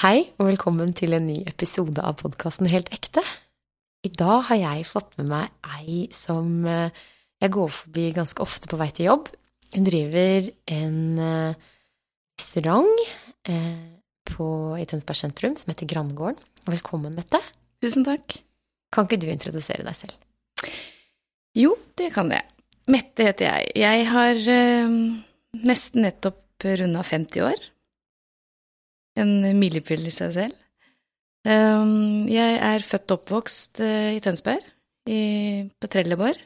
Hei, og velkommen til en ny episode av podkasten Helt ekte. I dag har jeg fått med meg ei som eh, jeg går forbi ganske ofte på vei til jobb. Hun driver en eh, restaurant eh, på, i Tønsberg sentrum som heter Grandgården. Velkommen, Mette. Tusen takk. Kan ikke du introdusere deg selv? Jo, det kan jeg. Mette heter jeg. Jeg har nesten nettopp runda 50 år. En milepæl i seg selv. Um, jeg er født og oppvokst uh, i Tønsberg, på Trelleborg.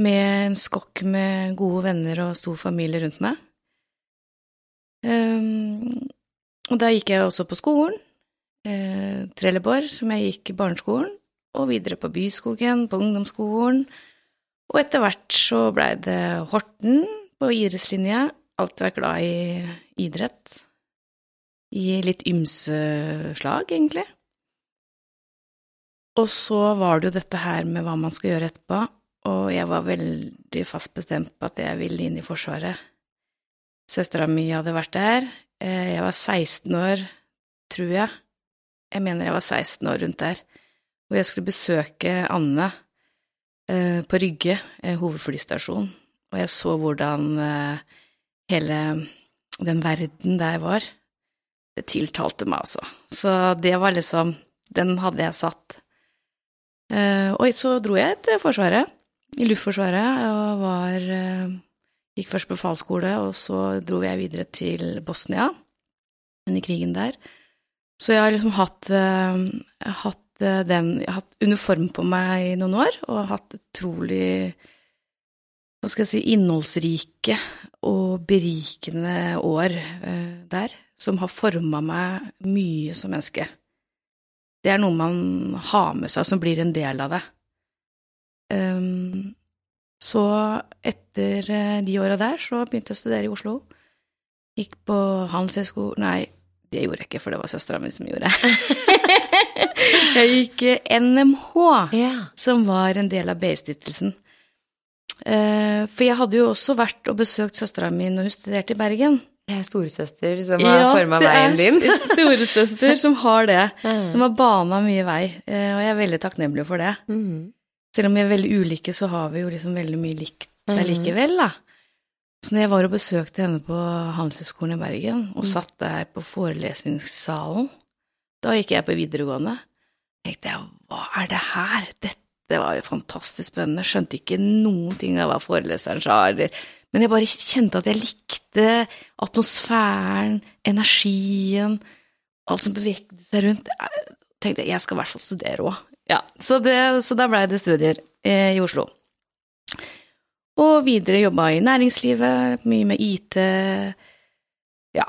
Med en skokk med gode venner og stor familie rundt meg. Um, og da gikk jeg også på skolen. Uh, Trelleborg, som jeg gikk i barneskolen. Og videre på Byskogen, på ungdomsskolen. Og etter hvert så blei det Horten på idrettslinja alltid vært glad i idrett. I litt ymse slag, egentlig. Og så var det jo dette her med hva man skal gjøre etterpå, og jeg var veldig fast bestemt på at jeg ville inn i Forsvaret. Søstera mi hadde vært der. Eh, jeg var 16 år, tror jeg. Jeg mener jeg var 16 år rundt der. Og jeg skulle besøke Anne eh, på Rygge, eh, hovedflystasjon, og jeg så hvordan hele den verden der var, det tiltalte meg, altså. Så det var liksom Den hadde jeg satt. Uh, og så dro jeg til Forsvaret, i Luftforsvaret, og var uh, Gikk først befalsskole, og så dro jeg videre til Bosnia under krigen der. Så jeg har liksom hatt, uh, hatt den Jeg har hatt uniform på meg i noen år, og hatt utrolig hva skal jeg si, innholdsrike og berikende år uh, der, som har forma meg mye som menneske. Det er noe man har med seg, som blir en del av det. Um, så etter uh, de åra der, så begynte jeg å studere i Oslo. Gikk på Handelshøyskolen Nei, det gjorde jeg ikke, for det var søstera mi som gjorde det. jeg gikk NMH, yeah. som var en del av BI-stiftelsen. Eh, for jeg hadde jo også vært og besøkt søstera mi når hun studerte i Bergen. Det er storesøster som har forma veien din. Ja, det er storesøster som har det. Mm. Som har bana mye vei, eh, og jeg er veldig takknemlig for det. Mm. Selv om vi er veldig ulike, så har vi jo liksom veldig mye likt Mhm. likevel, da. Så når jeg var og besøkte henne på Handelshøyskolen i Bergen, og Mm. satt der på forelesningssalen, da gikk jeg på videregående, tenkte jeg hva er det her? Dette var jo fantastisk spennende, skjønte ikke noen ting av hva foreleseren sa, eller Men jeg bare kjente at jeg likte atmosfæren, energien, alt som bevegde seg rundt. Jeg tenkte jeg skal i hvert fall studere òg. Ja, så, det- så da blei det studier eh, i Oslo. Og videre jobba i næringslivet, mye med IT. Ja,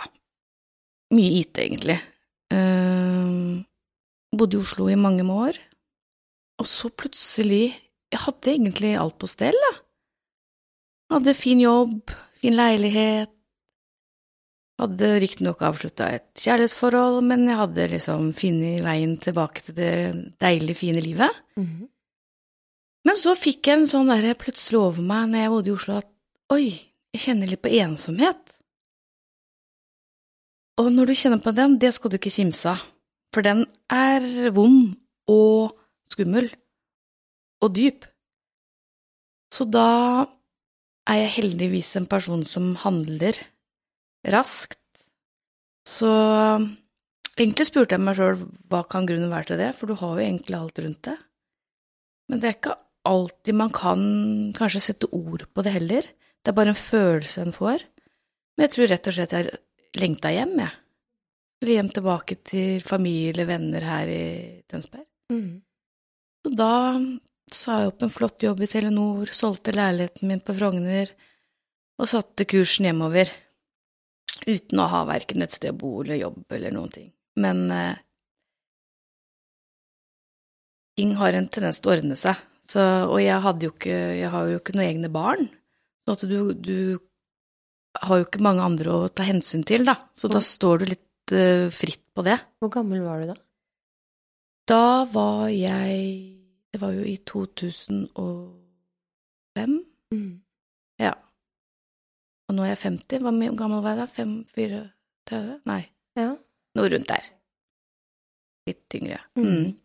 mye IT, egentlig. Eh, bodde i Oslo i mange år. Og så plutselig Jeg hadde egentlig alt på stell, da. Jeg Hadde fin jobb, fin leilighet. Hadde riktignok avslutta et kjærlighetsforhold, men jeg hadde liksom funnet veien tilbake til det deilige, fine livet. Mhm. Men så fikk jeg en sånn derre plutselig over meg når jeg bodde i Oslo, at oi, jeg kjenner litt på ensomhet. Og når du kjenner på den, det skal du ikke kimse av, for den er vond og skummel og dyp. Så da er jeg heldigvis en person som handler raskt. Så egentlig spurte jeg meg sjøl hva kan grunnen være til det, for du har jo egentlig alt rundt det. Men det er ikke alltid man kan kanskje sette ord på det heller. Det er bare en følelse en får. Men jeg tror rett og slett jeg lengta hjem, jeg. Skulle hjem tilbake til familie, venner her i Tønsberg. Mhm. Og da sa jeg opp en flott jobb i Telenor, solgte leiligheten min på Frogner og satte kursen hjemover. Uten å ha verken et sted å bo eller jobb eller noen ting. Men eh, ting har en tendens til å ordne seg. Så, og jeg, jo ikke, jeg har jo ikke noen egne barn. Så at du, du har jo ikke mange andre å ta hensyn til, da. Så da står du litt eh, fritt på det. Hvor gammel var du da? Da var jeg Det var jo i 2005. Mm. Ja. Og nå er jeg 50. Hvor gammel var jeg da? 5, 4, 30? Nei. Ja. Noe rundt der. Litt tyngre. Mm. Mm.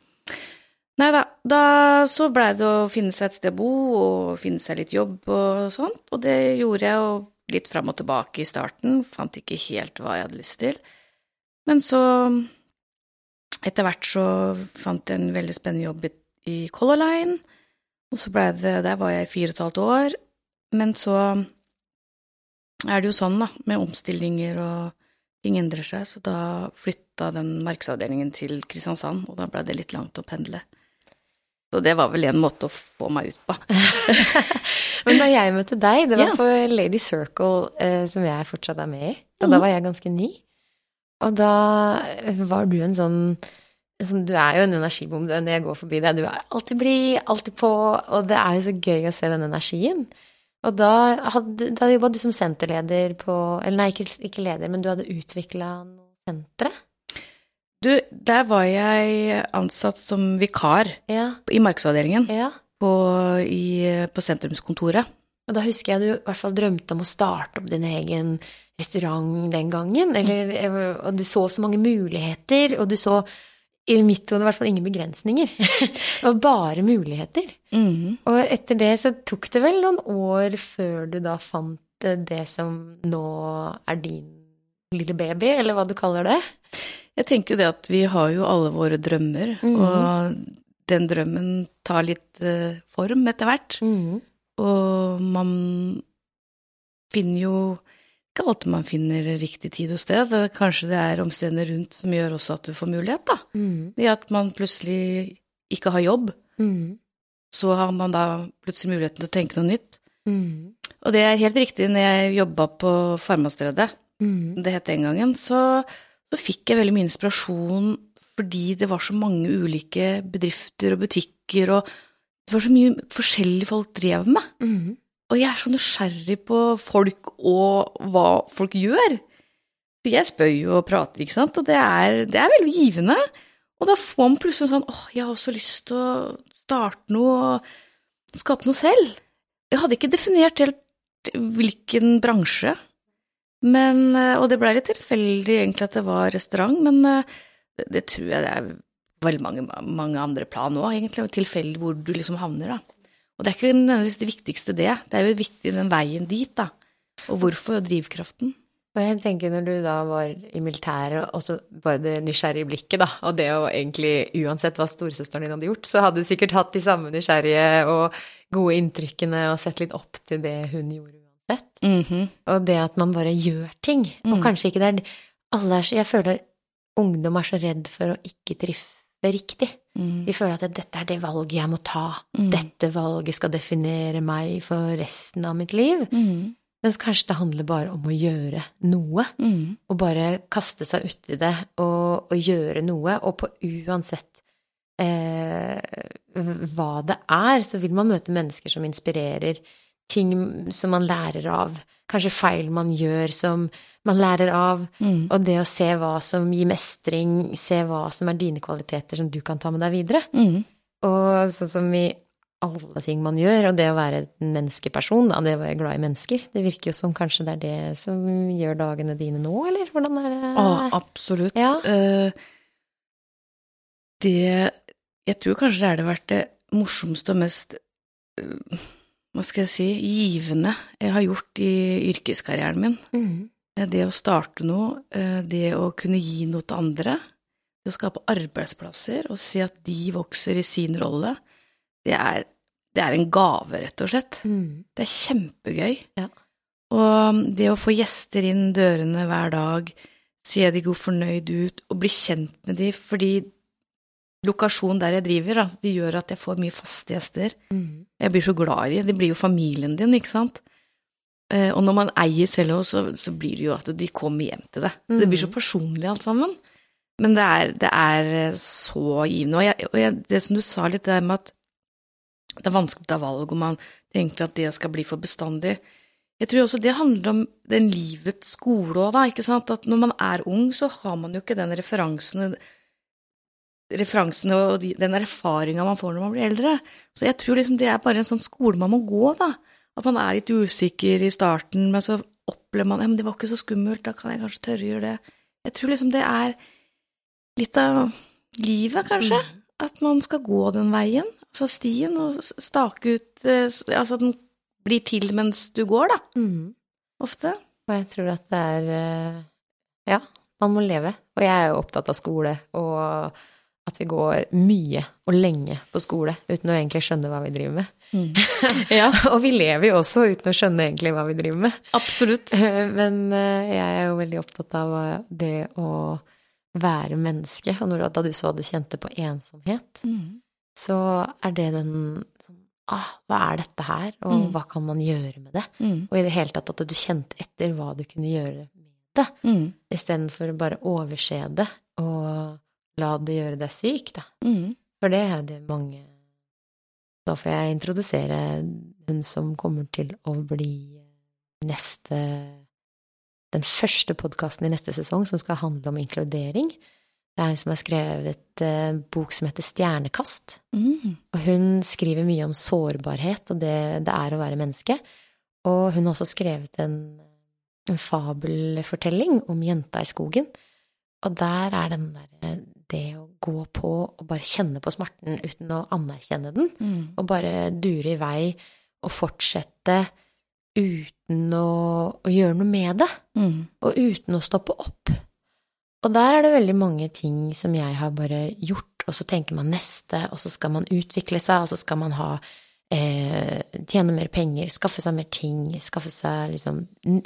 Nei da, da så blei det å finne seg et sted å bo og finne seg litt jobb og sånt, og det gjorde jeg jo litt fram og tilbake i starten, fant ikke helt hva jeg hadde lyst til. Men så, etter hvert så fant jeg en veldig spennende jobb i, Color Line, og så blei det Der var jeg i fire og et halvt år, men så er det jo sånn, da, med omstillinger og ting endrer seg, så da flytta den markedsavdelingen til Kristiansand, og da blei det litt langt å pendle. Så det var vel en måte å få meg ut på. Men da jeg møtte deg, det var Ja. på Lady Circle, eh, som jeg fortsatt er med i, og Mhm. da var jeg ganske ny. Og da var du en sånn sånn, Du er jo en energibom når jeg går forbi deg. Du er alltid blid, alltid på, og det er jo så gøy å se den energien. Og da, hadde, da jobba du som senterleder på Eller nei, ikke, ikke leder, men du hadde utvikla noen sentre? Du, der var jeg ansatt som vikar Ja. i markedsavdelingen ja. på, i, på sentrumskontoret. Og da husker jeg du i hvert fall drømte om å starte opp din egen restaurant den gangen. Eller, og du så så mange muligheter, og du så i mitt hode i hvert fall ingen begrensninger. det var bare muligheter. Mhm. Og etter det så tok det vel noen år før du da fant eh, det som nå er din lille baby, eller hva du kaller det. Jeg tenker jo det at vi har jo alle våre drømmer, Mhm. og den drømmen tar litt eh, form etter hvert. Og man finner jo ikke alltid man finner riktig tid og sted. Kanskje det er omstendighetene rundt som gjør også at du får mulighet, da. Mm. I at man plutselig ikke har jobb, Mm. så har man da plutselig muligheten til å tenke noe nytt. Mm. Og det er helt riktig, når jeg jobba på Farmastredet, Mm. det het den gangen, så, så fikk jeg veldig mye inspirasjon fordi det var så mange ulike bedrifter og butikker, og det var så mye forskjellig folk drev med. Mm. Og jeg er så nysgjerrig på folk og hva folk gjør. Jeg spør jo og prater, ikke sant, og det er, det er veldig givende. Og da får man plutselig sånn åh, jeg har også lyst til å starte noe og skape noe selv. Jeg hadde ikke definert helt hvilken bransje, men, eh, og det ble litt tilfeldig egentlig at det var restaurant, men eh, det, det tror jeg det er veldig mange, mange andre plan òg, egentlig, tilfeldig hvor du liksom havner, da. Og det er ikke nødvendigvis det viktigste det, det er jo viktig den veien dit, da. Og hvorfor, og drivkraften. Og jeg tenker når du da var i militæret, og så bare det nysgjerrige blikket, da, og det å egentlig, uansett hva storesøsteren din hadde gjort, så hadde du sikkert hatt de samme nysgjerrige og gode inntrykkene og sett litt opp til det hun gjorde uansett. Mhm. Og det at man bare gjør ting. Og Mm. kanskje ikke det er alle er så, Jeg føler ungdom er så redd for å ikke triffe riktig. Mhm. De føler at dette er det valget jeg må ta. Mm. Dette valget skal definere meg for resten av mitt liv. Mm. Mens kanskje det handler bare om å gjøre noe. Mhm. Og bare kaste seg uti det og, og gjøre noe. Og på uansett eh, hva det er, så vil man møte mennesker som inspirerer. Ting som man lærer av. Kanskje feil man gjør som man lærer av. Mm. Og det å se hva som gir mestring, se hva som er dine kvaliteter som du kan ta med deg videre. Mm. Og sånn som i alle ting man gjør, og det å være en menneskeperson, da, det å være glad i mennesker, det virker jo som kanskje det er det som gjør dagene dine nå, eller hvordan er det? Å, absolutt. Ja. Eh, det Jeg tror kanskje det er det vært det morsomste og mest eh, Hva skal jeg si givende jeg har gjort i yrkeskarrieren min. Eh, Det å starte noe, eh, det å kunne gi noe til andre, det å skape arbeidsplasser og se at de vokser i sin rolle, det er, det er en gave, rett og slett. Mm. Det er kjempegøy. Ja. Og det å få gjester inn dørene hver dag, se de går fornøyd ut, og bli kjent med de, fordi lokasjonen der jeg driver, da, de gjør at jeg får mye faste gjester. Mm. Jeg blir så glad i dem. de blir jo familien din, ikke sant? Eh, Og når man eier selv også, så, så blir det jo at de kommer hjem til det. Det blir så Mhm. personlig alt sammen. Men det er, det er så givende. Og, jeg, og jeg, det som du sa litt, det med at det er vanskelig å ta valg, og man tenker at det skal bli for bestandig. Jeg tror også det handler om den livets skole òg, da, ikke sant. At når man er ung, så har man jo ikke den referansen referansene og de, den erfaringa man får når man blir eldre. Så jeg tror liksom det er bare en sånn skole man må gå, da. At man er litt usikker i starten, men så opplever man ja, men det var ikke så skummelt, da kan jeg kanskje tørre å gjøre det. Jeg tror liksom det er litt av livet, kanskje. At man skal gå den veien, altså stien, og stake ut eh, Altså at den blir til mens du går, da. Mm. Ofte. Og jeg tror at det er eh, Ja, man må leve. Og jeg er jo opptatt av skole, og at vi går mye og lenge på skole uten å egentlig skjønne hva vi driver med. Ja, Og vi lever jo også uten å skjønne egentlig hva vi driver med. absolutt. Men eh, jeg er jo veldig opptatt av eh, det å være menneske. Og da du sa du kjente på ensomhet, Mm. så er det den sånn ah, Hva er dette her, og Mm. hva kan man gjøre med det? Mm. Og i det hele tatt at du kjente etter hva du kunne gjøre med det, Mm. istedenfor bare overse det og la det gjøre deg syk, da. Mm. For det er det mange Da får jeg introdusere hun som kommer til å bli neste Den første podkasten i neste sesong som skal handle om inkludering. Det er en som har skrevet en bok som heter Stjernekast. Mm. Og hun skriver mye om sårbarhet og det det er å være menneske. Og hun har også skrevet en, en fabelfortelling om jenta i skogen. Og der er den derre det å gå på og bare kjenne på smerten uten å anerkjenne den, Mm. og bare dure i vei og fortsette uten å, å gjøre noe med det, Mm. og uten å stoppe opp. Og der er det veldig mange ting som jeg har bare gjort, og så tenker man neste, og så skal man utvikle seg, og så skal man ha eh, tjene mer penger, skaffe seg mer ting, skaffe seg liksom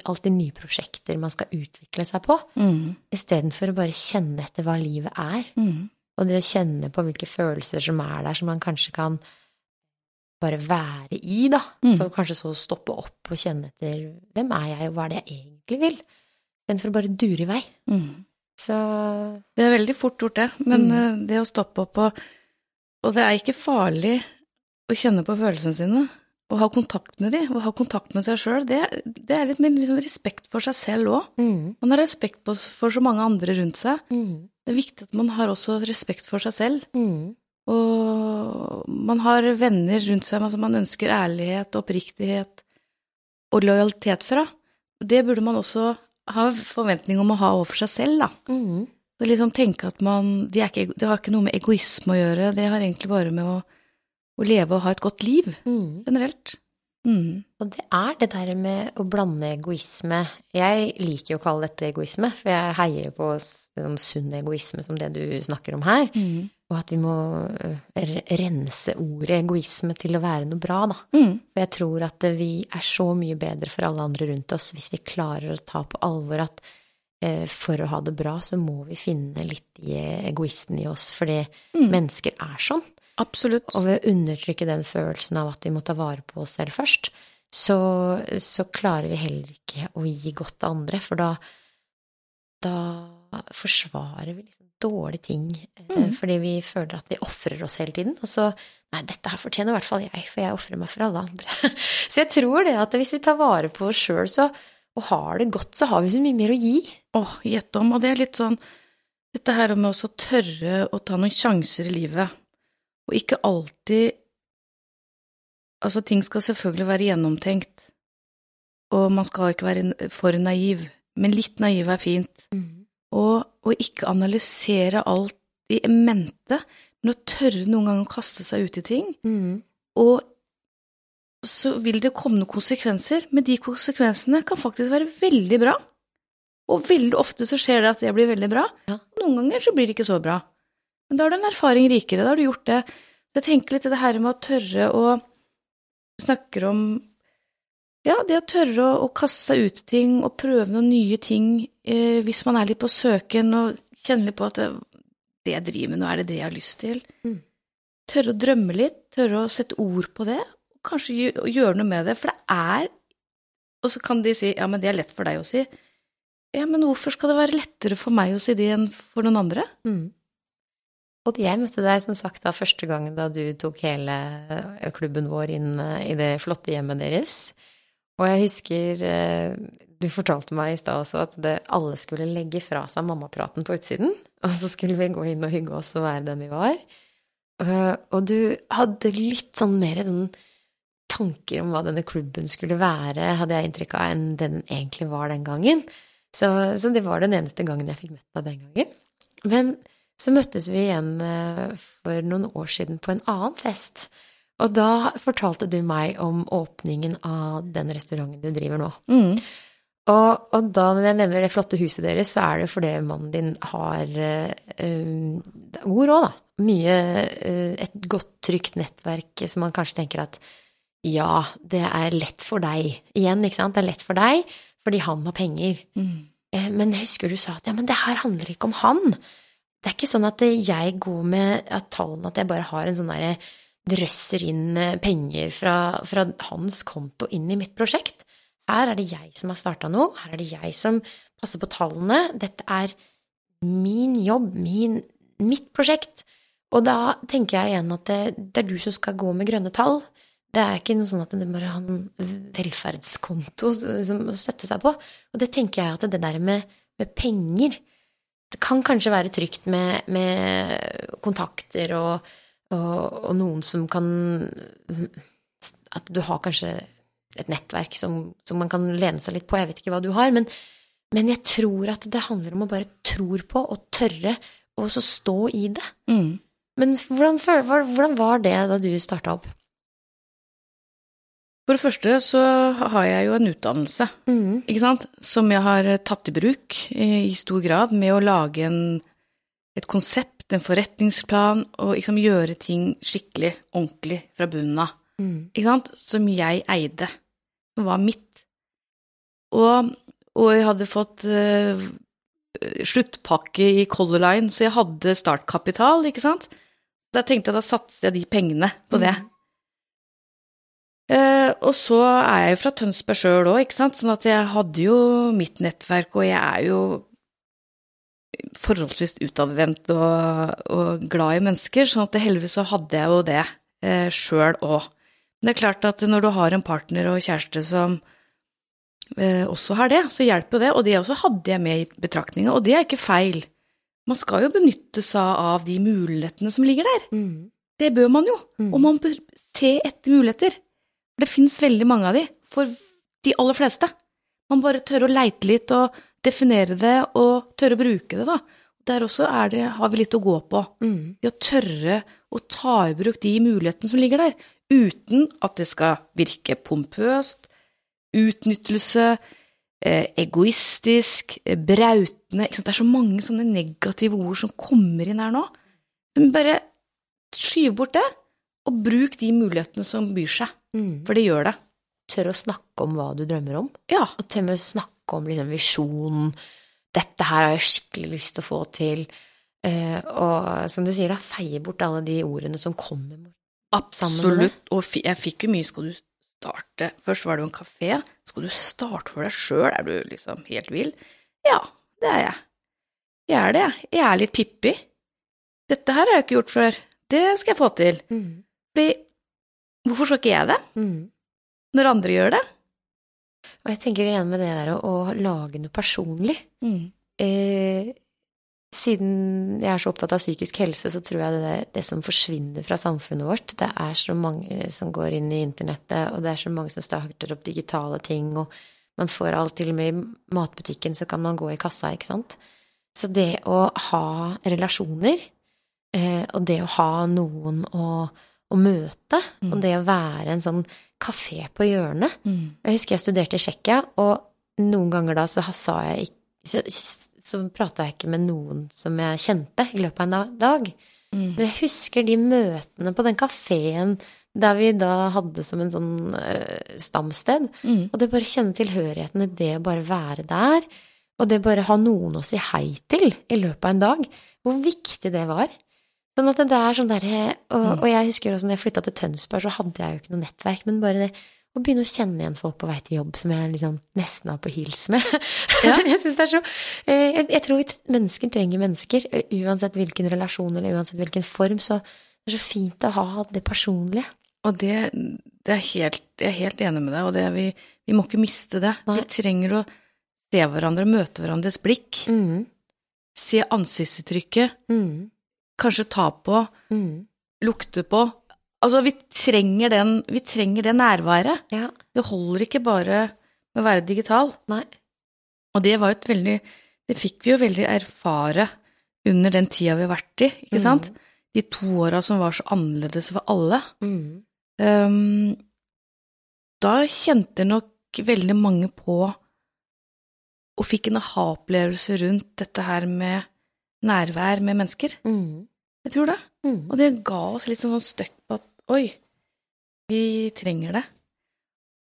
alltid nye prosjekter man skal utvikle seg på, Mm. istedenfor å bare kjenne etter hva livet er. Mm. Og det å kjenne på hvilke følelser som er der, som man kanskje kan bare være i, da. Mm. Så kanskje så stoppe opp og kjenne etter hvem er jeg, og hva er det jeg egentlig vil? Istedenfor å bare dure i vei. Mm. Så Det er veldig fort gjort, det. Men Mm. eh, det å stoppe opp og Og det er ikke farlig å kjenne på følelsene sine. Å ha kontakt med dem, å ha kontakt med seg sjøl, det, det er litt mer liksom respekt for seg selv òg. mm, Man har respekt for så mange andre rundt seg. mm, Det er viktig at man har også respekt for seg selv. mm, Og man har venner rundt seg som man ønsker ærlighet, oppriktighet og lojalitet fra. Det burde man også ha forventning om å ha overfor seg selv, da. mm. Liksom tenke at man er det har ikke noe med egoisme å gjøre, det har egentlig bare med å, å leve og ha et godt liv, mm. generelt. Mm. Og det er det der med å blande egoisme Jeg liker jo å kalle dette egoisme, for jeg heier på sånn sunn egoisme som det du snakker om her. Mm. Og at vi må øh, rense ordet egoisme til å være noe bra, da. Mm. For jeg tror at vi er så mye bedre for alle andre rundt oss hvis vi klarer å ta på alvor at eh, for å ha det bra, så må vi finne litt i egoisten i oss, fordi Mm. mennesker er sånn. Absolutt. Og ved å undertrykke den følelsen av at vi må ta vare på oss selv først, så, så klarer vi heller ikke å gi godt til andre, for da, da forsvarer vi liksom dårlige ting, eh, Mm. fordi vi føler at vi ofrer oss hele tiden. Og så Nei, dette her fortjener i hvert fall jeg, for jeg ofrer meg for alle andre. Så jeg tror det at hvis vi tar vare på oss sjøl og har det godt, så har vi så mye mer å gi. Åh, gjett om. Og det er litt sånn dette her med å tørre å ta noen sjanser i livet, og ikke alltid Altså, ting skal selvfølgelig være gjennomtenkt, og man skal ikke være for naiv, men litt naiv er fint. Og, og ikke analysere alt i mente, men å tørre noen ganger å kaste seg ut i ting. Mm. Og så vil det komme noen konsekvenser, men de konsekvensene kan faktisk være veldig bra. Og veldig ofte så skjer det at det blir veldig bra. Ja. Noen ganger så blir det ikke så bra. Men da har du en erfaring rikere, da har du gjort det. Så jeg tenker litt det her med å tørre å snakke om ja, det å tørre å, å kaste seg ut ting og prøve noen nye ting eh, hvis man er litt på søken og kjenner litt på at det, det jeg driver med nå, er det det jeg har lyst til? Mm. Tørre å drømme litt, tørre å sette ord på det, og kanskje gjø- gjøre noe med det. For det er Og så kan de si ja, men det er lett for deg å si. Ja, men hvorfor skal det være lettere for meg å si det enn for noen andre? Mm. Og jeg møtte deg som sagt da første gang da du tok hele eh, klubben vår inn eh, i det flotte hjemmet deres. Og jeg husker eh, du fortalte meg i stad også at det, alle skulle legge fra seg mammapraten på utsiden, og så skulle vi gå inn og hygge oss og være den vi var. Og du hadde litt sånn mer sånn tanker om hva denne klubben skulle være, hadde jeg inntrykk av, enn det den egentlig var den gangen. Så, så det var den eneste gangen jeg fikk møtt deg den gangen. Men så møttes vi igjen eh, for noen år siden på en annen fest. Og da fortalte du meg om åpningen av den restauranten du driver nå. Mm. Og, og da når jeg nevner det flotte huset deres, så er det fordi mannen din har uh, god råd, da. Mye uh, Et godt, trygt nettverk som man kanskje tenker at ja, det er lett for deg. Igjen, ikke sant. Det er lett for deg fordi han har penger. Mm. Men jeg husker du sa at ja, men det her handler ikke om han. Det er ikke sånn at jeg går med at tallene at jeg bare har en sånn derre drøsser inn penger fra, fra hans konto inn i mitt prosjekt. Her er det jeg som har starta noe, her er det jeg som passer på tallene. Dette er min jobb, min, mitt prosjekt. Og da tenker jeg igjen at det, det, er du som skal gå med grønne tall. Det er ikke noe sånn at du bare har en velferdskonto som å støtte seg på. Og det tenker jeg at det der med, med penger Det kan kanskje være trygt med, med kontakter og, og, og noen som kan At du har kanskje et nettverk som, som, man kan lene seg litt på. Jeg vet ikke hva du har, men, men, jeg tror at det handler om å bare tror på og tørre og så stå i det. Mm. Men hvordan, hvordan, var det da du starta opp? For det første så har jeg jo en utdannelse, mm. ikke sant, som jeg har tatt i bruk i stor grad med å lage en, et konsept, en forretningsplan, og liksom gjøre ting skikkelig, ordentlig fra bunnen av. Mm. Ikke sant? Som jeg eide. Som var mitt. Og, og jeg hadde fått uh, sluttpakke i Color Line, så jeg hadde startkapital, ikke sant. Da tenkte jeg da satset jeg de pengene på det. Mm. Uh, og så er jeg jo fra Tønsberg sjøl òg, ikke sant, sånn at jeg hadde jo mitt nettverk, og jeg er jo forholdsvis utadvendt og, og, glad i mennesker, sånn at heldigvis så hadde jeg jo det uh, sjøl òg. Det er klart at når du har en partner og kjæreste som uh, også har det, så hjelper det. Og det også hadde jeg med i betraktninga, og det er ikke feil. Man skal jo benytte seg av de mulighetene som ligger der. Mm. Det bør man jo. Mm. Og man bør se etter muligheter. For det fins veldig mange av de, for de aller fleste. Man bare tør å leite litt og definere det og tørre å bruke det, da. Der også det, har vi litt å gå på. Mm. Det å tørre å ta i bruk de mulighetene som ligger der, uten at det skal virke pompøst, utnyttelse, eh, egoistisk, eh, brautende Det er så mange sånne negative ord som kommer inn her nå. Bare skyv bort det, og bruk de mulighetene som byr seg. Mm. For det gjør det. Tør å snakke om hva du drømmer om, Ja. og tør å snakke om liksom, visjonen. Dette her har jeg skikkelig lyst til å få til. Uh, og som du sier, da, feie bort alle de ordene som kommer Absolutt. Og jeg fikk jo mye Skal du starte Først var det jo en kafé. Skal du starte for deg sjøl? Er du liksom helt vill? Ja, det er jeg. Jeg er det, jeg. Jeg er litt Pippi. Dette her har jeg ikke gjort før. Det skal jeg få til. Mm. Fordi hvorfor skal ikke jeg det? Mm. Når andre gjør det? Og jeg tenker igjen med det der å, å lage noe personlig. Mm. Eh, siden jeg er så opptatt av psykisk helse, så tror jeg det er det som forsvinner fra samfunnet vårt. Det er så mange som går inn i internettet, og det er så mange som starter opp digitale ting, og man får alt til og med i matbutikken, så kan man gå i kassa, ikke sant. Så det å ha relasjoner, eh, og det å ha noen å, å møte, Mm. og det å være en sånn kafé på hjørnet Mm. Jeg husker jeg studerte i Tsjekkia, og noen ganger da så sa jeg ikke så, så prata jeg ikke med noen som jeg kjente i løpet av en dag. Mm. Men jeg husker de møtene på den kafeen der vi da hadde som en sånn uh, stamsted. Mm. Og det bare kjenne tilhørigheten i det å bare være der, og det bare ha noen å si hei til i løpet av en dag, hvor viktig det var. Sånn at det er sånn derre og, Mm. og jeg husker også når jeg flytta til Tønsberg, så hadde jeg jo ikke noe nettverk, men bare det å begynne å kjenne igjen folk på vei til jobb som jeg liksom nesten har på hils med. Ja. jeg synes det er så eh, jeg, jeg tror mennesker trenger mennesker, eh, uansett hvilken relasjon eller uansett hvilken form, så det er så fint å ha det personlige. Og det, det er helt, jeg er helt enig med deg, og det er vi, vi må ikke miste det. Nei. Vi trenger å se hverandre, møte hverandres blikk, Mm, se ansiktsuttrykket, mm, kanskje ta på, mm. lukte på. Altså, vi trenger, den, vi trenger det nærværet. Ja. Det holder ikke bare med å være digital. Nei. Og det var jo et veldig Det fikk vi jo veldig erfare under den tida vi har vært i, ikke Mm. sant? De to åra som var så annerledes for alle. Mm. Um, da kjente nok veldig mange på og fikk en aha-opplevelse rundt dette her med nærvær med mennesker. Mm. Jeg tror det. Mm. Og det ga oss litt sånn støkk på at oi, vi trenger det.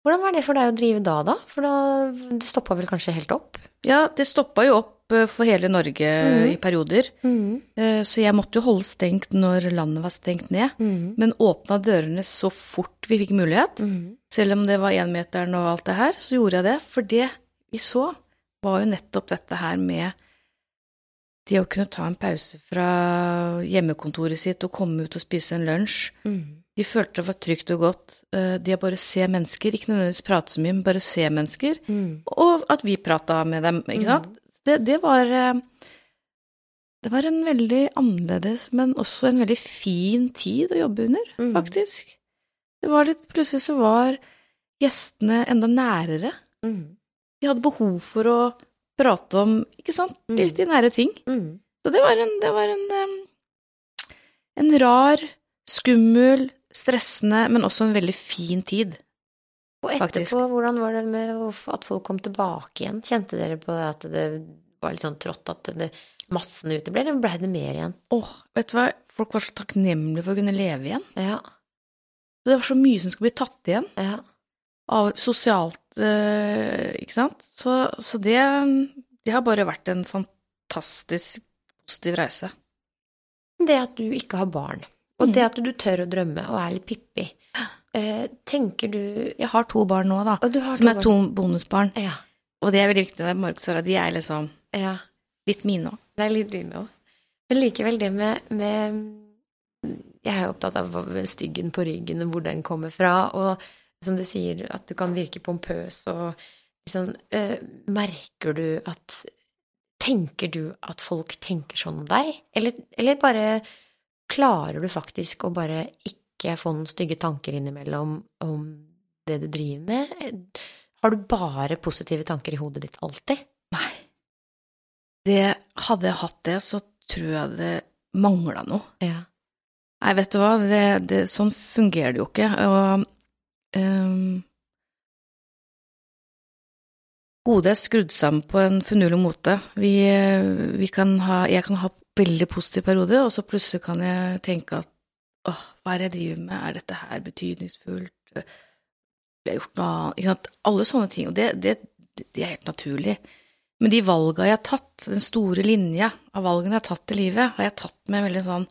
Hvordan var det for deg å drive da, da? For da, det stoppa vel kanskje helt opp? Ja, det stoppa jo opp eh, for hele Norge mm. i perioder, Mm. eh, så jeg måtte jo holde stengt når landet var stengt ned, Mm. men åpna dørene så fort vi fikk mulighet. Mm. Selv om det var énmeteren og alt det her, så gjorde jeg det. For det vi så, var jo nettopp dette her med det å kunne ta en pause fra hjemmekontoret sitt og komme ut og spise en lunsj. Mm. De følte det var trygt og godt. eh, Det å bare se mennesker, ikke nødvendigvis prate så mye, men bare se mennesker. Mm. Og at vi prata med dem, ikke sant. Det, det var eh, Det var en veldig annerledes, men også en veldig fin tid å jobbe under, Mm. faktisk. Det var litt Plutselig så var gjestene enda nærere. Mm. De hadde behov for å prate om, ikke sant, Mm. litt i nære ting. Mm. Så det var en, det var en, en rar, skummel, stressende, men også en veldig fin tid. Og Faktisk. etterpå, hvordan var det med at folk kom tilbake igjen? Kjente dere på at det var litt sånn trått at det, massene uteble, eller ble det mer igjen? Åh, vet du hva, folk var så takknemlige for å kunne leve igjen. Ja, Det var så mye som skulle bli tatt igjen. ja. Av sosialt, eh, ikke sant? Så, så det, det har bare vært en fantastisk positiv reise. Det at du ikke har barn, og Mm. det at du tør å drømme og er litt pippi, eh, tenker du Jeg har to barn nå, da, Og du har som er barn. to bonusbarn. Ja. Og det er veldig viktig med Markus og Sara, de er liksom ja. litt mine òg. Det er litt dine òg. Men likevel, det med, med Jeg er jo opptatt av styggen på ryggen og hvor den kommer fra, og som du sier, at du kan virke pompøs og liksom øh, Merker du at Tenker du at folk tenker sånn om deg, eller, eller bare klarer du faktisk å bare ikke få noen stygge tanker innimellom om det du driver med? Har du bare positive tanker i hodet ditt alltid? Nei. Det, hadde jeg hatt det, så tror jeg det mangla noe. Ja. Nei, vet du hva, det, det, sånn fungerer det jo ikke. Og ehm, Hodet er skrudd sammen på en finurlig måte. Vi, vi kan ha, jeg kan ha veldig positiv periode, og så plutselig kan jeg tenke at åh, hva er det jeg driver med, er dette her betydningsfullt, blir jeg gjort noe annet, ikke sant, alle sånne ting, og det, det, det er helt naturlig. Men de valga jeg har tatt, den store linja av valgene jeg har tatt i livet, har jeg tatt med veldig sånn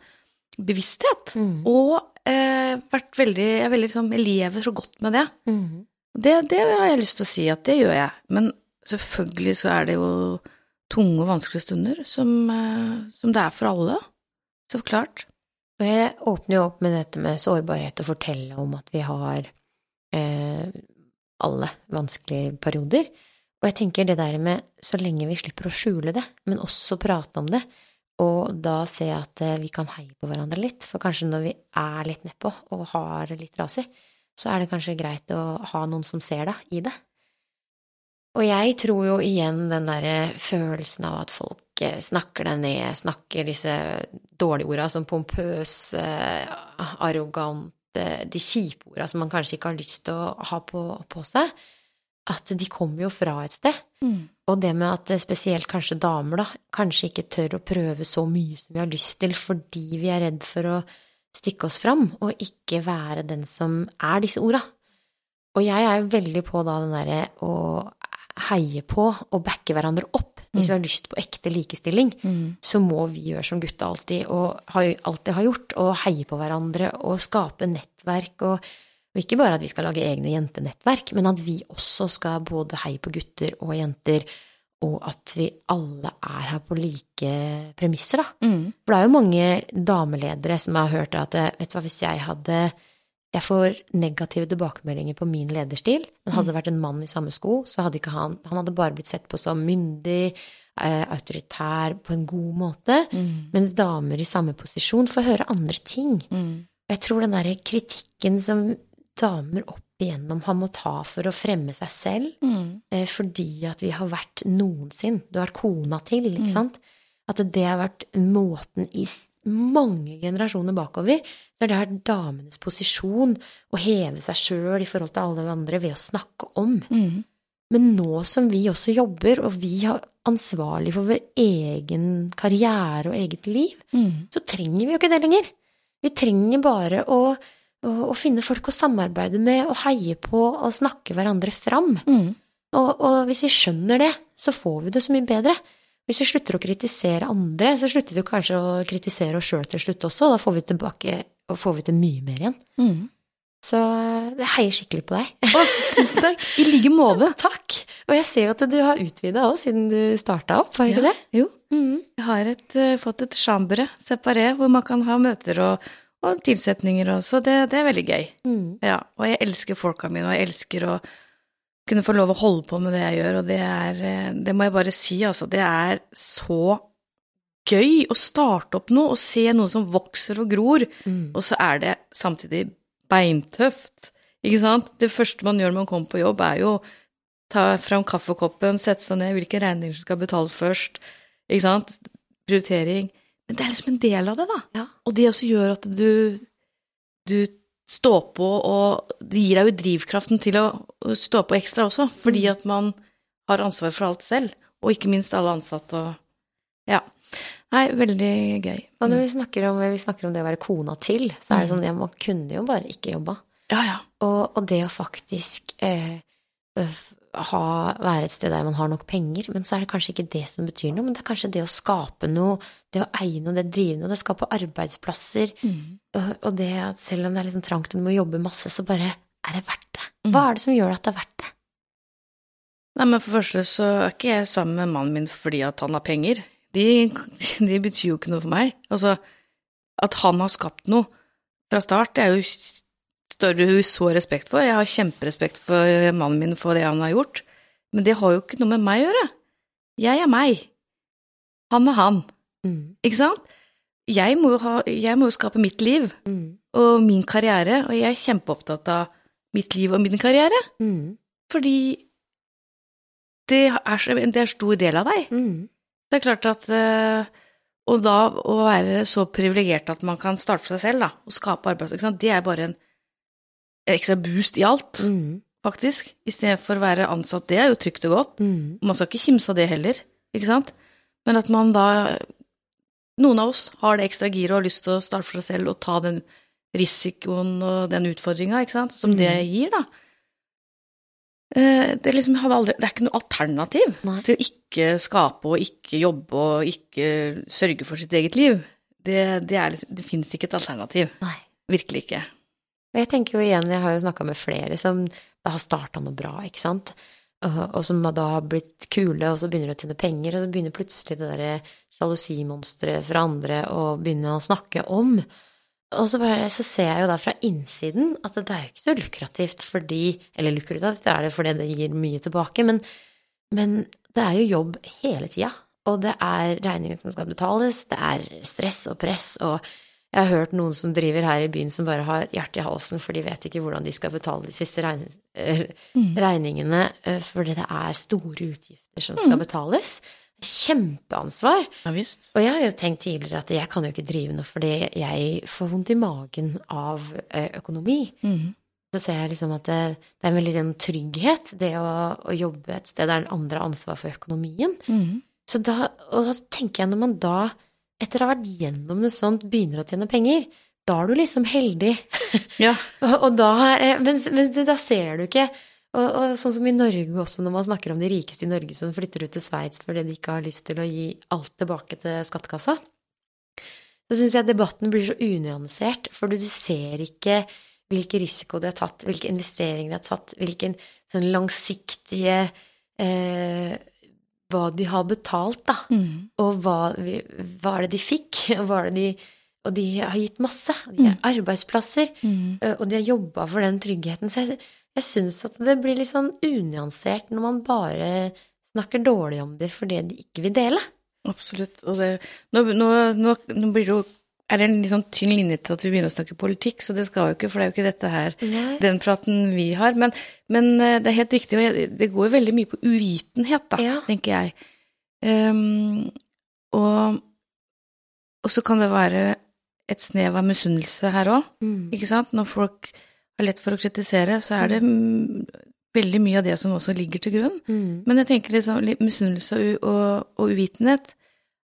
bevissthet. Mm. Og eh, vært veldig Jeg, veldig, liksom, jeg lever så godt med det. Mm. det. Det har jeg lyst til å si at det gjør jeg. Men selvfølgelig så er det jo tunge og vanskelige stunder som, eh, som det er for alle. Så klart. Og jeg åpner jo opp med dette med sårbarhet og fortelle om at vi har eh, alle vanskelige perioder. Og jeg tenker det der med så lenge vi slipper å skjule det, men også prate om det, og da ser jeg at eh, vi kan heie på hverandre litt, for kanskje når vi er litt nedpå og har litt rasig, så er det kanskje greit å ha noen som ser deg i det. Og jeg tror jo igjen den derre følelsen av at folk eh, snakker deg ned, snakker disse dårlige orda som pompøs, eh, arrogant, de kjipe orda som man kanskje ikke har lyst til å ha på, på seg, at de kommer jo fra et sted. Og det med at eh, spesielt kanskje damer, da, kanskje ikke tør å prøve så mye som vi har lyst til fordi vi er redd for å stikke oss fram, og ikke være den som er disse orda. Og jeg er jo veldig på da den derre å heie på og backe hverandre opp. Hvis Mm. vi har lyst på ekte likestilling, så må vi gjøre som gutta alltid, og alltid har gjort, og heie på hverandre og skape nettverk. Og, og ikke bare at vi skal lage egne jentenettverk, men at vi også skal både heie på gutter og jenter, og at vi alle er her på like premisser, da. Mm. For det er jo mange dameledere som har hørt at vet du hva, hvis jeg hadde Jeg får negative tilbakemeldinger på min lederstil. Men hadde det vært en mann i samme sko, så hadde ikke han Han hadde bare blitt sett på som myndig, eh, autoritær, på en god måte. Mens damer i samme posisjon får høre andre ting. Mm. Jeg tror den derre kritikken som damer opp igjennom har måttet ta for å fremme seg selv, Mm. eh, fordi at vi har vært noensinne. Du har vært kona til, ikke sant? at det har vært måten i mange generasjoner bakover, så er det er damenes posisjon å heve seg sjøl i forhold til alle andre ved å snakke om. Mm. Men nå som vi også jobber, og vi er ansvarlig for vår egen karriere og eget liv, Mm. så trenger vi jo ikke det lenger. Vi trenger bare å, å, finne folk å samarbeide med og heie på og snakke hverandre fram. Mm. Og, og hvis vi skjønner det, så får vi det så mye bedre. Hvis vi slutter å kritisere andre, så slutter vi kanskje å kritisere oss sjøl til slutt også, og da får vi tilbake og får vi til mye mer igjen. Mm. Så jeg heier skikkelig på deg. Å, tusen takk. I like måte. Takk! Og jeg ser jo at du har utvida òg siden du starta opp, var det ikke det? Jo. Mm. Jeg har et, eh, fått et chambre separé hvor man kan ha møter og, og tilsetninger også. det, det er veldig gøy. Mm. Ja, og jeg elsker folka mine, og jeg elsker å kunne få lov å holde på med det jeg gjør, og det er eh, Det må jeg bare si, altså. Det er så gøy å starte opp noe og se noe som vokser og gror, mm. og så er det samtidig beintøft. Ikke sant? Det første man gjør når man kommer på jobb, er jo ta fram kaffekoppen, sette seg ned, hvilke regninger som skal betales først. Ikke sant? Prioritering. Men det er liksom en del av det, da. Ja. Og det også gjør at du, du står på, og det gir deg jo drivkraften til å, stå på ekstra også, fordi at man har ansvar for alt selv, og ikke minst alle ansatte og Ja. Nei, veldig gøy. Og når vi snakker, om, vi snakker om det å være kona til, så er det Mm. sånn at man kunne jo bare ikke jobba. Ja, ja. Og, og det å faktisk eh, ha, være et sted der man har nok penger, men så er det kanskje ikke det som betyr noe, men det er kanskje det å skape noe, det å eie noe, det å drive noe, det å skape arbeidsplasser, Mm. og, og det at selv om det er liksom trangt du må jobbe masse, så bare er det verdt det. Mm. Hva er det som gjør at det er verdt det? Nei, men for det første så er ikke jeg sammen med mannen min fordi at han har penger. De, de betyr jo ikke noe for meg. Altså, at han har skapt noe fra start, det er jo står så respekt for. Jeg har kjemperespekt for mannen min for det han har gjort. Men det har jo ikke noe med meg å gjøre. Jeg er meg. Han er han. Mm, Ikke sant? Jeg må ha, jeg må jo skape mitt liv mm, og min karriere, og jeg er kjempeopptatt av mitt liv og min karriere. mm, Fordi det er, en stor del av deg. mm. Det er klart at eh, Og da å være så privilegert at man kan starte for seg selv, da, og skape arbeidsplasser, det er bare en ekstra boost i alt, Mm, faktisk. I stedet for å være ansatt, det er jo trygt og godt. mm, Man skal ikke kimse av det heller, ikke sant? Men at man da Noen av oss har det ekstra giret og har lyst til å starte for seg selv og ta den risikoen og den utfordringa, ikke sant, som det Mm. gir, da. Det er, liksom aldri, det er ikke noe alternativ Nei. til å ikke skape og ikke jobbe og ikke sørge for sitt eget liv. Det, det, liksom, det finnes ikke et alternativ. Nei. Virkelig ikke. Og jeg tenker jo igjen, jeg har jo snakka med flere som da har starta noe bra, ikke sant, og, som da har blitt kule, og så begynner de å tjene penger, og så begynner plutselig det derre sjalusimonsteret fra andre å begynne å snakke om. Og så, bare, så ser jeg jo da fra innsiden at det er jo ikke så lukrativt fordi Eller lukrativt er det fordi det gir mye tilbake, men, men det er jo jobb hele tida. Og det er regninger som skal betales, det er stress og press, og jeg har hørt noen som driver her i byen som bare har hjertet i halsen, for de vet ikke hvordan de skal betale de siste eh, regningene, eh, fordi det er store utgifter som skal betales. Kjempeansvar. Ja visst. Og jeg har jo tenkt tidligere at jeg kan jo ikke drive noe fordi jeg får vondt i magen av eh, økonomi. Mm. Så ser jeg liksom at det, det er en veldig en trygghet, det å, å jobbe et sted der den andre har ansvar for økonomien. Mm. Så da, og da tenker jeg når man da, etter å ha vært gjennom noe sånt, begynner å tjene penger, da er du liksom heldig. Ja. og, og da, er- men, men da ser du ikke og, og sånn som i Norge også, når man snakker om de rikeste i Norge som flytter ut til Sveits fordi de ikke har lyst til å gi alt tilbake til skattekassa, så syns jeg debatten blir så unyansert, for du ser ikke hvilken risiko de har tatt, hvilke investeringer de har tatt, hvilken sånn langsiktige eh, Hva de har betalt, da. Mm. Og hva, hva er det de fikk, det de Og de har gitt masse. De har arbeidsplasser, Mm. og de har jobba for den tryggheten. Så jeg, jeg syns at det blir litt sånn unyansert når man bare snakker dårlig om det fordi de ikke vil dele. Absolutt. Og det, nå, nå, nå, nå blir det jo er det en litt sånn tynn linje til at vi begynner å snakke politikk, så det skal jo ikke, for det er jo ikke dette her, Nei. den praten vi har. Men, men eh, det er helt riktig, og det går jo veldig mye på uvitenhet, da, Ja. tenker jeg. Um, og, og så kan det være et snev av misunnelse her òg, Mm. ikke sant? Når folk har lett for å kritisere, så er det mm, veldig mye av det som også ligger til grunn. Mm. Men jeg tenker liksom misunnelse og, og, og uvitenhet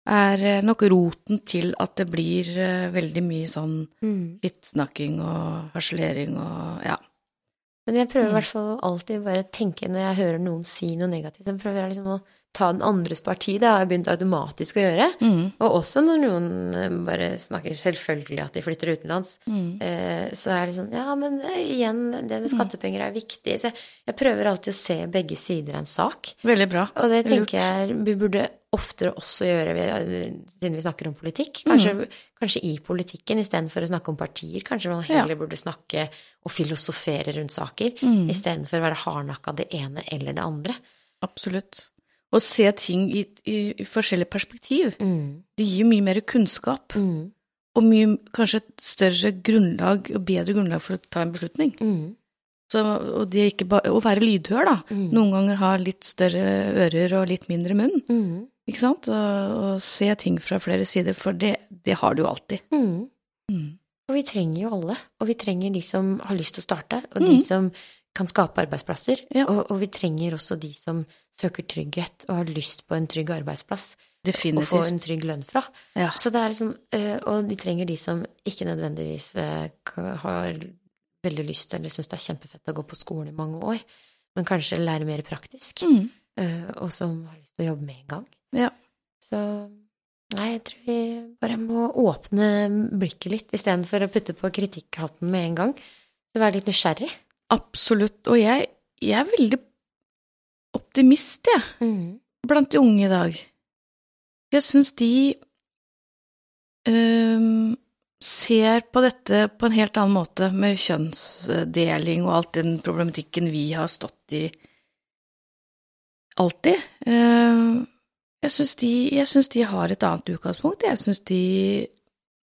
er eh, nok roten til at det blir eh, veldig mye sånn Mm. litt snakking og harselering og ja. Men jeg prøver i Mm. hvert fall å alltid bare tenke når jeg hører noen si noe negativt, så prøver jeg liksom å ta den andres parti. Det har jeg begynt automatisk å gjøre. Mm. Og også når noen eh, bare snakker selvfølgelig at de flytter utenlands, Mm. eh, så er det sånn Ja, men eh, igjen, det med skattepenger er viktig. Så jeg, jeg prøver alltid å se begge sider av en sak. Veldig bra. Og det Lurt. tenker jeg vi burde oftere også gjøre, vi- siden vi snakker om politikk. Kanskje, kanskje i politikken istedenfor å snakke om partier. Kanskje man heller burde snakke og filosofere rundt saker Mm. istedenfor å være hardnakka det ene eller det andre. Absolutt. Å se ting i, i, i forskjellig perspektiv. Mm. Det gir mye mer kunnskap, Mm. og mye, kanskje et større grunnlag, og bedre grunnlag for å ta en beslutning. Mm. Så, og det ikke bare, å være lydhør, da. Mm. Noen ganger ha litt større ører og litt mindre munn. Mm. Ikke sant? Og, og se ting fra flere sider, for det, det har du jo alltid. Mm. Og vi trenger jo alle. Og vi trenger de som har lyst til å starte, og de som kan skape arbeidsplasser. Ja. Og, og vi trenger også de som søker trygghet og har lyst på en trygg arbeidsplass og få en trygg lønn fra. Ja. Så det er liksom, eh, og de trenger de som ikke nødvendigvis eh, har veldig lyst eller syns det er kjempefett å gå på skolen i mange år, men kanskje lære mer praktisk, Mm. eh, og som har lyst til å jobbe med en gang. Ja. Så nei, jeg tror vi bare må åpne blikket litt istedenfor å putte på kritikkhatten med en gang. Så være litt nysgjerrig. Absolutt. Og jeg, jeg er veldig optimist, jeg, Mm. blant de unge i dag. Jeg syns de um, ser på dette på en helt annen måte, med kjønnsdeling og alt den problematikken vi har stått i alltid. Ehm, jeg syns de, de har et annet utgangspunkt. Jeg syns de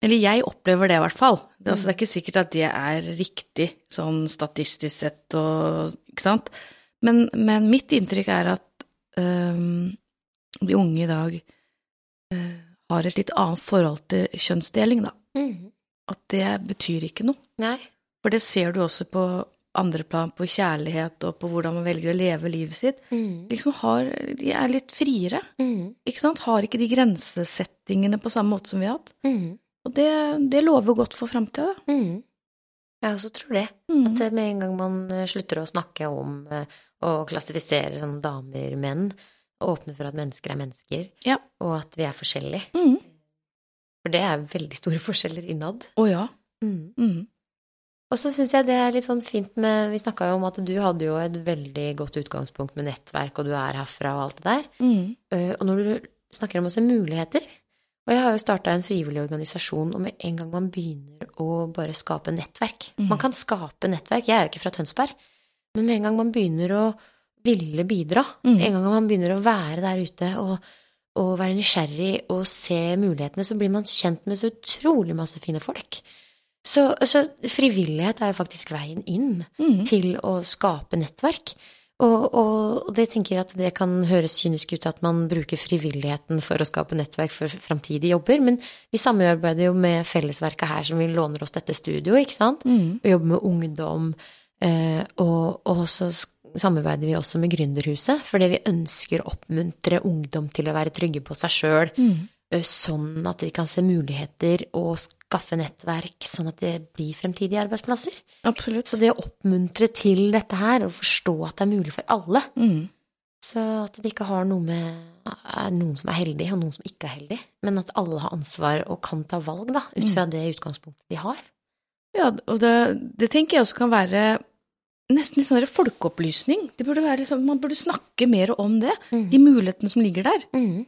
Eller jeg opplever det, i hvert fall. Det, altså, det er ikke sikkert at det er riktig, sånn statistisk sett og Ikke sant? Men, men mitt inntrykk er at øhm, de unge i dag øh, har et litt annet forhold til kjønnsdeling, da. Mm. At det betyr ikke noe. Nei. For det ser du også på andre plan, på kjærlighet og på hvordan man velger å leve livet sitt. Mm. Liksom har, de er litt friere, Mm. ikke sant? Har ikke de grensesettingene på samme måte som vi har hatt. Mm. Og det, det lover godt for framtida. Mm. Jeg også tror det. Mm. At med en gang man eh, slutter å snakke om å og klassifisere sånn damer, menn, åpne for at mennesker er mennesker, Ja. og at vi er forskjellige. Mm. For det er veldig store forskjeller innad. Å ja. Mm. Mm. Og så syns jeg det er litt sånn fint med Vi snakka jo om at du hadde jo et veldig godt utgangspunkt med nettverk, og du er herfra og alt det der. Mm. Eh, Og når du snakker om å se muligheter Og jeg har jo starta en frivillig organisasjon, og med en gang man begynner å bare skape nettverk mm. Man kan skape nettverk. Jeg er jo ikke fra Tønsberg, men med en gang man begynner å ville bidra, mm. en gang man begynner å være der ute og, og være nysgjerrig og se mulighetene, så blir man kjent med så utrolig masse fine folk. Så, så frivillighet er jo faktisk veien inn Mm. til å skape nettverk. Og, og, det tenker jeg at det kan høres kynisk ut at man bruker frivilligheten for å skape nettverk for framtidige jobber, men vi samarbeider jo med fellesverket her som vi låner oss dette studioet, ikke sant? Mm. Og jobber med ungdom, eh, og, og så samarbeider vi også med Gründerhuset, fordi vi ønsker å oppmuntre ungdom til å være trygge på seg sjøl, Mm. sånn at de kan se muligheter og skaffe nettverk, sånn at det blir fremtidige arbeidsplasser. Absolutt. Så det å oppmuntre til dette her, og forstå at det er mulig for alle, Mm. så at det ikke har noe med noen som er heldig, og noen som ikke er heldig, men at alle har ansvar og kan ta valg, da, ut fra det utgangspunktet de har. Ja, og det, det tenker jeg også kan være nesten litt sånn folkeopplysning. Det burde liksom, man burde snakke mer om det, de mulighetene som ligger der. Mm.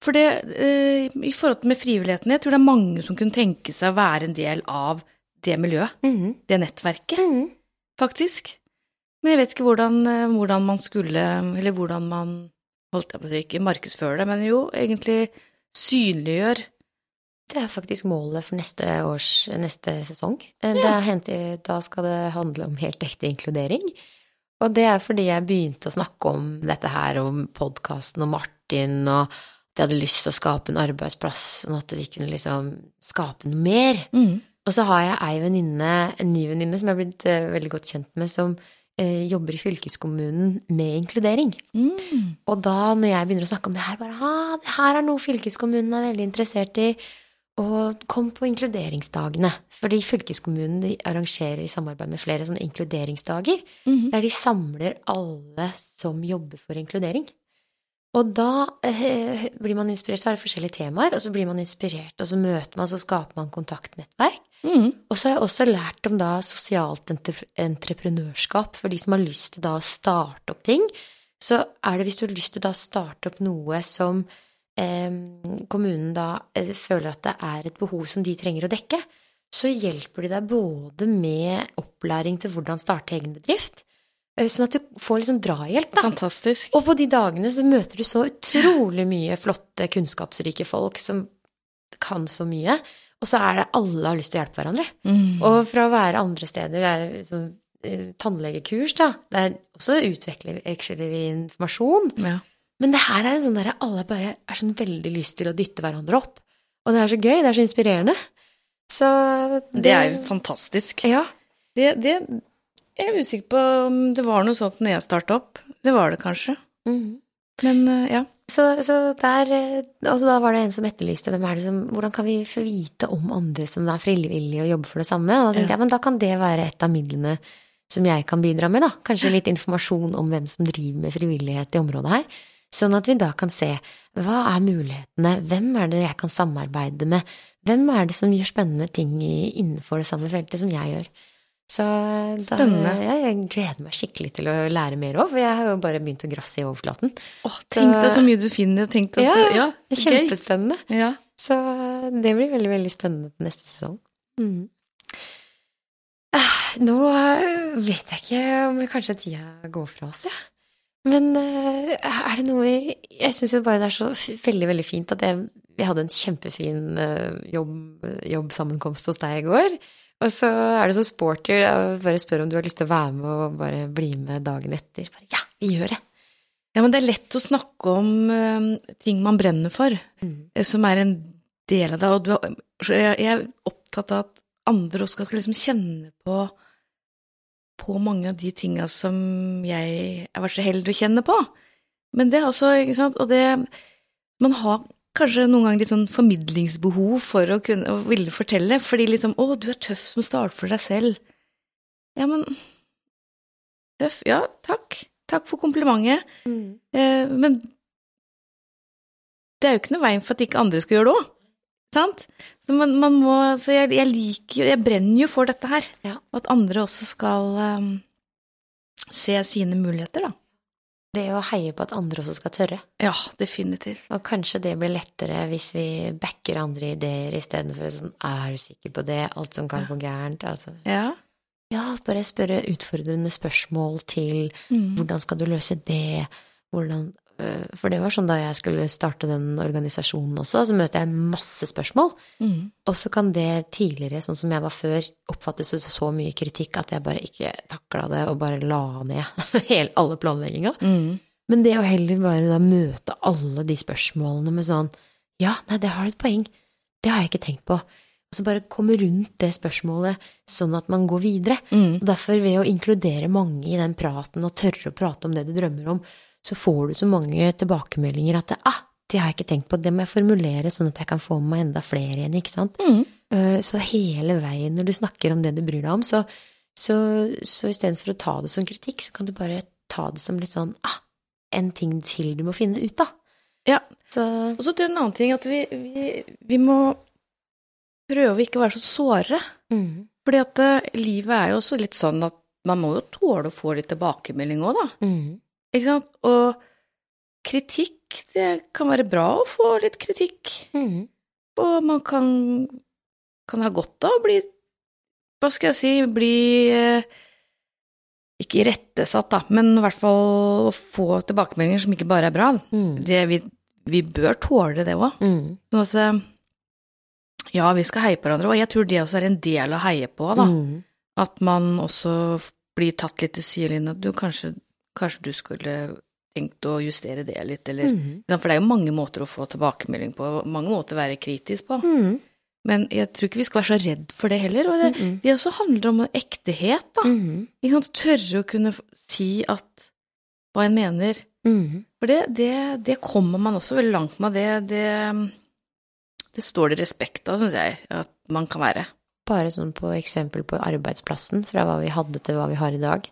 For det, eh, i forhold til med frivilligheten, jeg tror det er mange som kunne tenke seg å være en del av det miljøet, Mm. det nettverket, Mm. faktisk. Men jeg vet ikke hvordan, eh, hvordan man skulle, eller hvordan man, holdt jeg på å si, ikke markedsfører det, men jo, egentlig synliggjør. Det er faktisk målet for neste års neste sesong. Ja. Det er hent- da skal det handle om helt ekte inkludering. Og det er fordi jeg begynte å snakke om dette her, om podkasten og Martin, og de hadde lyst til å skape en arbeidsplass, sånn at vi kunne liksom skape noe mer. Mm. Og så har jeg ei venninne, en ny venninne som jeg har blitt uh, veldig godt kjent med, som uh, jobber i fylkeskommunen med inkludering. Mm. Og da når jeg begynner å snakke om det her, bare ah, det her er noe fylkeskommunen er veldig interessert i. Og kom på inkluderingsdagene. Fordi fylkeskommunen de arrangerer i samarbeid med flere sånne inkluderingsdager. Mhm. Der de samler alle som jobber for inkludering. Og da eh, blir man inspirert, så er det forskjellige temaer, og så blir man inspirert, og så møter man, så skaper man kontaktnettverk. Mm. Og så har jeg også lært om da sosialt entre entreprenørskap, for de som har lyst til da å starte opp ting. Så er det hvis du har lyst til da å starte opp noe som eh, kommunen da eh, føler at det er et behov som de trenger å dekke, så hjelper de deg både med opplæring til hvordan starte egen bedrift, sånn at du får liksom drahjelp, da. Fantastisk. Og på de dagene så møter du så utrolig mye flotte, kunnskapsrike folk som kan så mye. Og så er det alle har lyst til å hjelpe hverandre. Mm. Og fra å være andre steder, det er sånn eh, tannlegekurs, da, der også utveksler vi informasjon. Ja. Men det her er en sånn der alle bare er sånn veldig lyst til å dytte hverandre opp. Og det er så gøy, det er så inspirerende. Så Det er jo fantastisk. Ja. Det, det Jeg er usikker på om det var noe sånt når jeg starta opp. Det var det kanskje. Mhm. Men eh, ja. Så, så der eh, altså Da var det en som etterlyste hvem er det som, hvordan kan vi få vite om andre som er frivillige og jobber for det samme. Og da tenkte Ja. jeg men da kan det være et av midlene som jeg kan bidra med. da. Kanskje litt informasjon om hvem som driver med frivillighet i området her. Sånn at vi da kan se hva er mulighetene, hvem er det jeg kan samarbeide med, hvem er det som gjør spennende ting innenfor det samme feltet som jeg gjør. Så da, ja, jeg gleder meg skikkelig til å lære mer òg, for jeg har jo bare begynt å grafse i overflaten. Åh, tenk deg så mye du finner. Tenk deg Ja, så, ja, Det er kjempespennende. Ja. Så det blir veldig, veldig spennende til neste sesong. Mm. Eh, Nå vet jeg ikke om kanskje tida går fra oss, jeg. Men eh, er det noe vi Jeg syns jo bare det er så veldig, veldig fint at jeg, jeg hadde en kjempefin eh, jobb, jobbsammenkomst hos deg i går. Og så er det så sporty å bare spørre om du har lyst til å være med og bare bli med dagen etter. Bare, ja, vi gjør det. ja, men det er lett å snakke om uh, ting man brenner for, Mm. eh, som er en del av det. Og har- jeg, jeg er opptatt av at andre også skal liksom kjenne på på mange av de tinga som jeg har vært så heldig å kjenne på. Men det er også, ikke sant, og det Man har kanskje noen ganger litt sånn formidlingsbehov for å kunne å ville fortelle, fordi liksom Å, du er tøff som starter for deg selv. Ja, men Tøff? Ja, takk. Takk for komplimentet. Eh, men det er jo ikke noe veien for at ikke andre skal gjøre det òg. Sant? Så man, man må Så jeg, jeg liker jo Jeg brenner jo for dette her. Ja. At andre også skal um, se sine muligheter, da. Det å heie på at andre også skal tørre. Ja, definitivt. Og kanskje det blir lettere hvis vi backer andre ideer istedenfor sånn Er du sikker på det? Alt som kan gå gærent? Altså. Ja. Ja, bare spørre utfordrende spørsmål til Mm. hvordan skal du løse det? Hvordan For det var sånn da jeg skulle starte den organisasjonen også, så møter jeg masse spørsmål. Mm. Og så kan det tidligere, sånn som jeg var før, oppfattes som så mye kritikk at jeg bare ikke takla det og bare la ned hele, alle planlegginga. Mm. Men det å heller bare da møte alle de spørsmålene med sånn Ja, nei, det har du et poeng. Det har jeg ikke tenkt på. Og så bare komme rundt det spørsmålet sånn at man går videre. Mm. Og derfor, ved å inkludere mange i den praten og tørre å prate om det du drømmer om, så får du så mange tilbakemeldinger at ah, det har jeg ikke tenkt på, det må jeg formulere sånn at jeg kan få med meg enda flere igjen, ikke sant. Mm. Eh, Så hele veien når du snakker om det du bryr deg om, så, så, så istedenfor å ta det som kritikk, så kan du bare ta det som litt sånn ah, en ting til du må finne ut av. Ja. Så Og så tror jeg en annen ting at vi, vi, vi må prøve å ikke være så såre. mm, Fordi at eh, livet er jo også litt sånn at man må jo tåle å få litt tilbakemelding òg, da. mm, Ikke sant? Og kritikk, det kan være bra å få litt kritikk. mm, Og man kan, kan ha godt av å bli Hva skal jeg si Bli eh, Ikke irettesatt, da, men i hvert fall å få tilbakemeldinger som ikke bare er bra. mm, Det, vi, vi bør tåle det òg. mm, Sånn at eh, Ja, vi skal heie på hverandre, og jeg tror det også er en del å heie på, da. mm, At man også blir tatt litt til sidelinjen. At du kanskje, kanskje du skulle tenkt å justere det litt, eller Mhm. For det er jo mange måter å få tilbakemelding på, mange måter å være kritisk på. Mhm. Men jeg tror ikke vi skal være så redd for det heller. Og det, Mhm. det også handler om ektehet, da. Mhm. Ikke sant? Tørre å kunne si at hva en mener. Mhm. For det, det, det kommer man også veldig langt med. Det, det, det står det respekt av, syns jeg, at man kan være. Bare sånn på eksempel på arbeidsplassen, fra hva vi hadde til hva vi har i dag.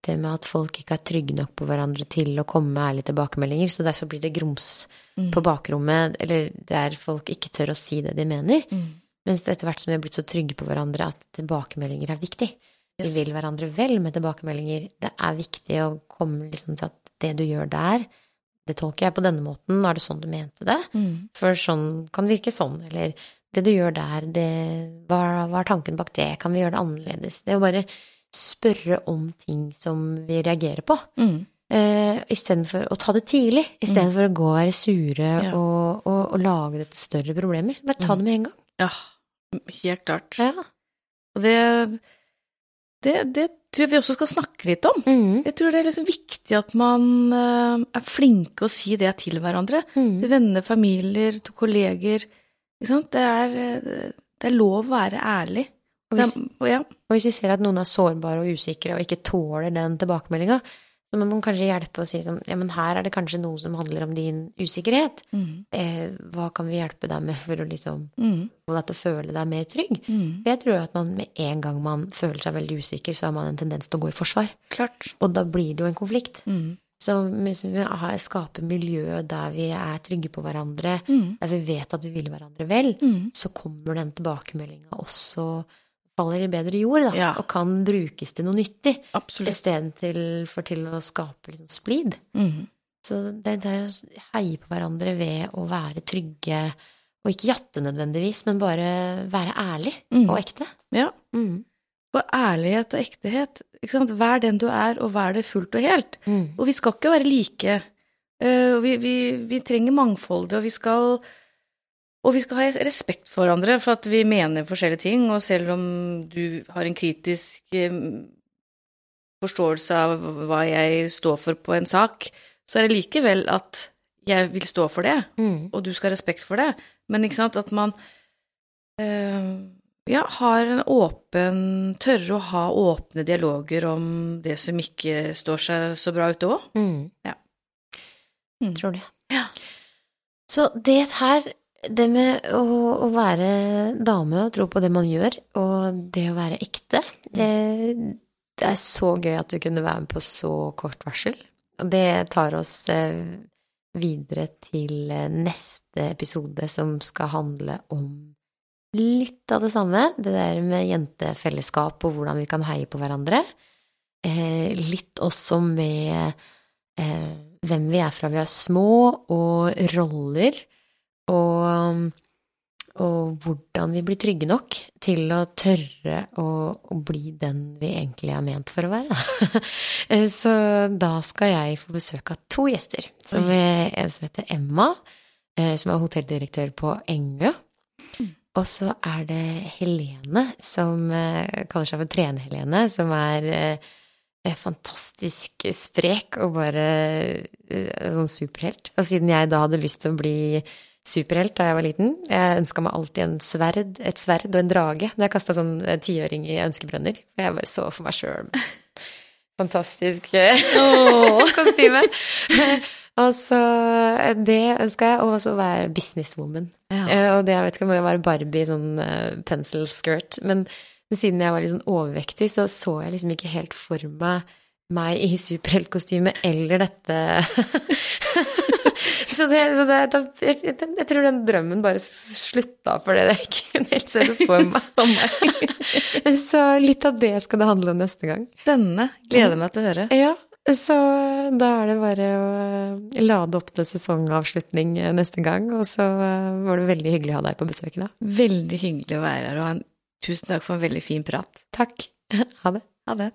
Det med at folk ikke er trygge nok på hverandre til å komme med ærlige tilbakemeldinger, så derfor blir det grums Mm. på bakrommet, eller der folk ikke tør å si det de mener. Mm. Mens etter hvert som vi har blitt så trygge på hverandre at tilbakemeldinger er viktig. Yes. Vi vil hverandre vel med tilbakemeldinger. Det er viktig å komme liksom til at det du gjør der, det tolker jeg på denne måten, er det sånn du mente det. Mm. For sånn kan virke sånn, eller det du gjør der, det, hva, hva er tanken bak det, kan vi gjøre det annerledes? Det er jo bare spørre om ting som vi reagerer på, Mm. Uh, istedenfor å ta det tidlig, istedenfor å gå og være sure Ja. og, og, og lage dette større problemer. Bare ta Mm. det med en gang. Ja, helt klart. Ja. Og det, det, det tror jeg vi også skal snakke litt om. Mm. Jeg tror det er liksom viktig at man eh, er flinke å si det til hverandre. Mm. Til venner, familier, til kolleger. Det er, eh, det er lov å være ærlig. Og hvis, ja. og hvis vi ser at noen er sårbare og usikre og ikke tåler den tilbakemeldinga, så må man kanskje hjelpe og si sånn Ja, men her er det kanskje noe som handler om din usikkerhet. Mm. Eh, hva kan vi hjelpe deg med for å liksom Mm. få deg til å føle deg mer trygg? Mm. For Jeg tror at man med en gang man føler seg veldig usikker, så har man en tendens til å gå i forsvar. Klart. Og da blir det jo en konflikt. Mm. Så hvis vi skaper miljø der vi er trygge på hverandre, Mm. der vi vet at vi vil hverandre vel, Mm. så kommer den tilbakemeldinga også faller i bedre jord, da, Ja. og kan brukes til noe nyttig, istedenfor til å skape liksom splid. Mm. Så det er å heie på hverandre ved å være trygge, og ikke jatte nødvendigvis, men bare være ærlig Mm. og ekte. Ja. Mm. For ærlighet og ektehet. Vær den du er, og vær det fullt og helt. Mm. Og vi skal ikke være like. Uh, vi, vi, vi trenger mangfoldet, og vi skal og vi skal ha respekt for hverandre for at vi mener forskjellige ting, og selv om du har en kritisk eh, forståelse av hva jeg står for på en sak, så er det likevel at jeg vil stå for det, Mm. og du skal ha respekt for det. Men ikke sant, at man øh, ja, har en åpen Tørre å ha åpne dialoger om det som ikke står seg så bra ute òg. Mm. Ja. Mm. Tror det. Ja. Så det her, det med å, å være dame og tro på det man gjør, og det å være ekte, det, det er så gøy at du kunne være med på så kort varsel. Og det tar oss eh, videre til eh, neste episode, som skal handle om litt av det samme. Det der med jentefellesskap og hvordan vi kan heie på hverandre. Eh, litt også med hvem vi er fra vi er små, og roller, og, og hvordan vi blir trygge nok til å tørre å, å bli den vi egentlig er ment for å være. Eh, Så da skal jeg få besøk av to gjester. Som er en som heter Emma, eh, som er hotelldirektør på Engø. Og så er det Helene, som eh, kaller seg for Trene-Helene, som er fantastisk sprek og bare sånn superhelt. Og siden jeg da hadde lyst til å bli superhelt da jeg var liten Jeg ønska meg alltid en sverd, et sverd og en drage da jeg kasta sånn eh, tiøring i ønskebrønner. Og jeg bare så for meg sjøl fantastisk oh. kostyme. og så eh, det ønska jeg, og så være businesswoman. Ja. Eh, Og det, jeg vet ikke om det var Barbie sånn pencil skirt, men siden jeg var litt sånn overvektig, så så jeg liksom ikke helt for meg meg i superheltkostyme eller dette Så, det, så det, da, jeg, jeg, tror den drømmen bare slutta fordi jeg ikke kunne helt se det for meg. så litt av det skal det handle om neste gang. Spennende. Gleder meg til å høre. Ja, så da er det bare å eh, lade opp til sesongavslutning eh, neste gang. Og så eh, var det veldig hyggelig å ha deg på besøk i dag. Veldig hyggelig å være her, og en, tusen takk for en veldig fin prat. Takk. Ha det. Ha det.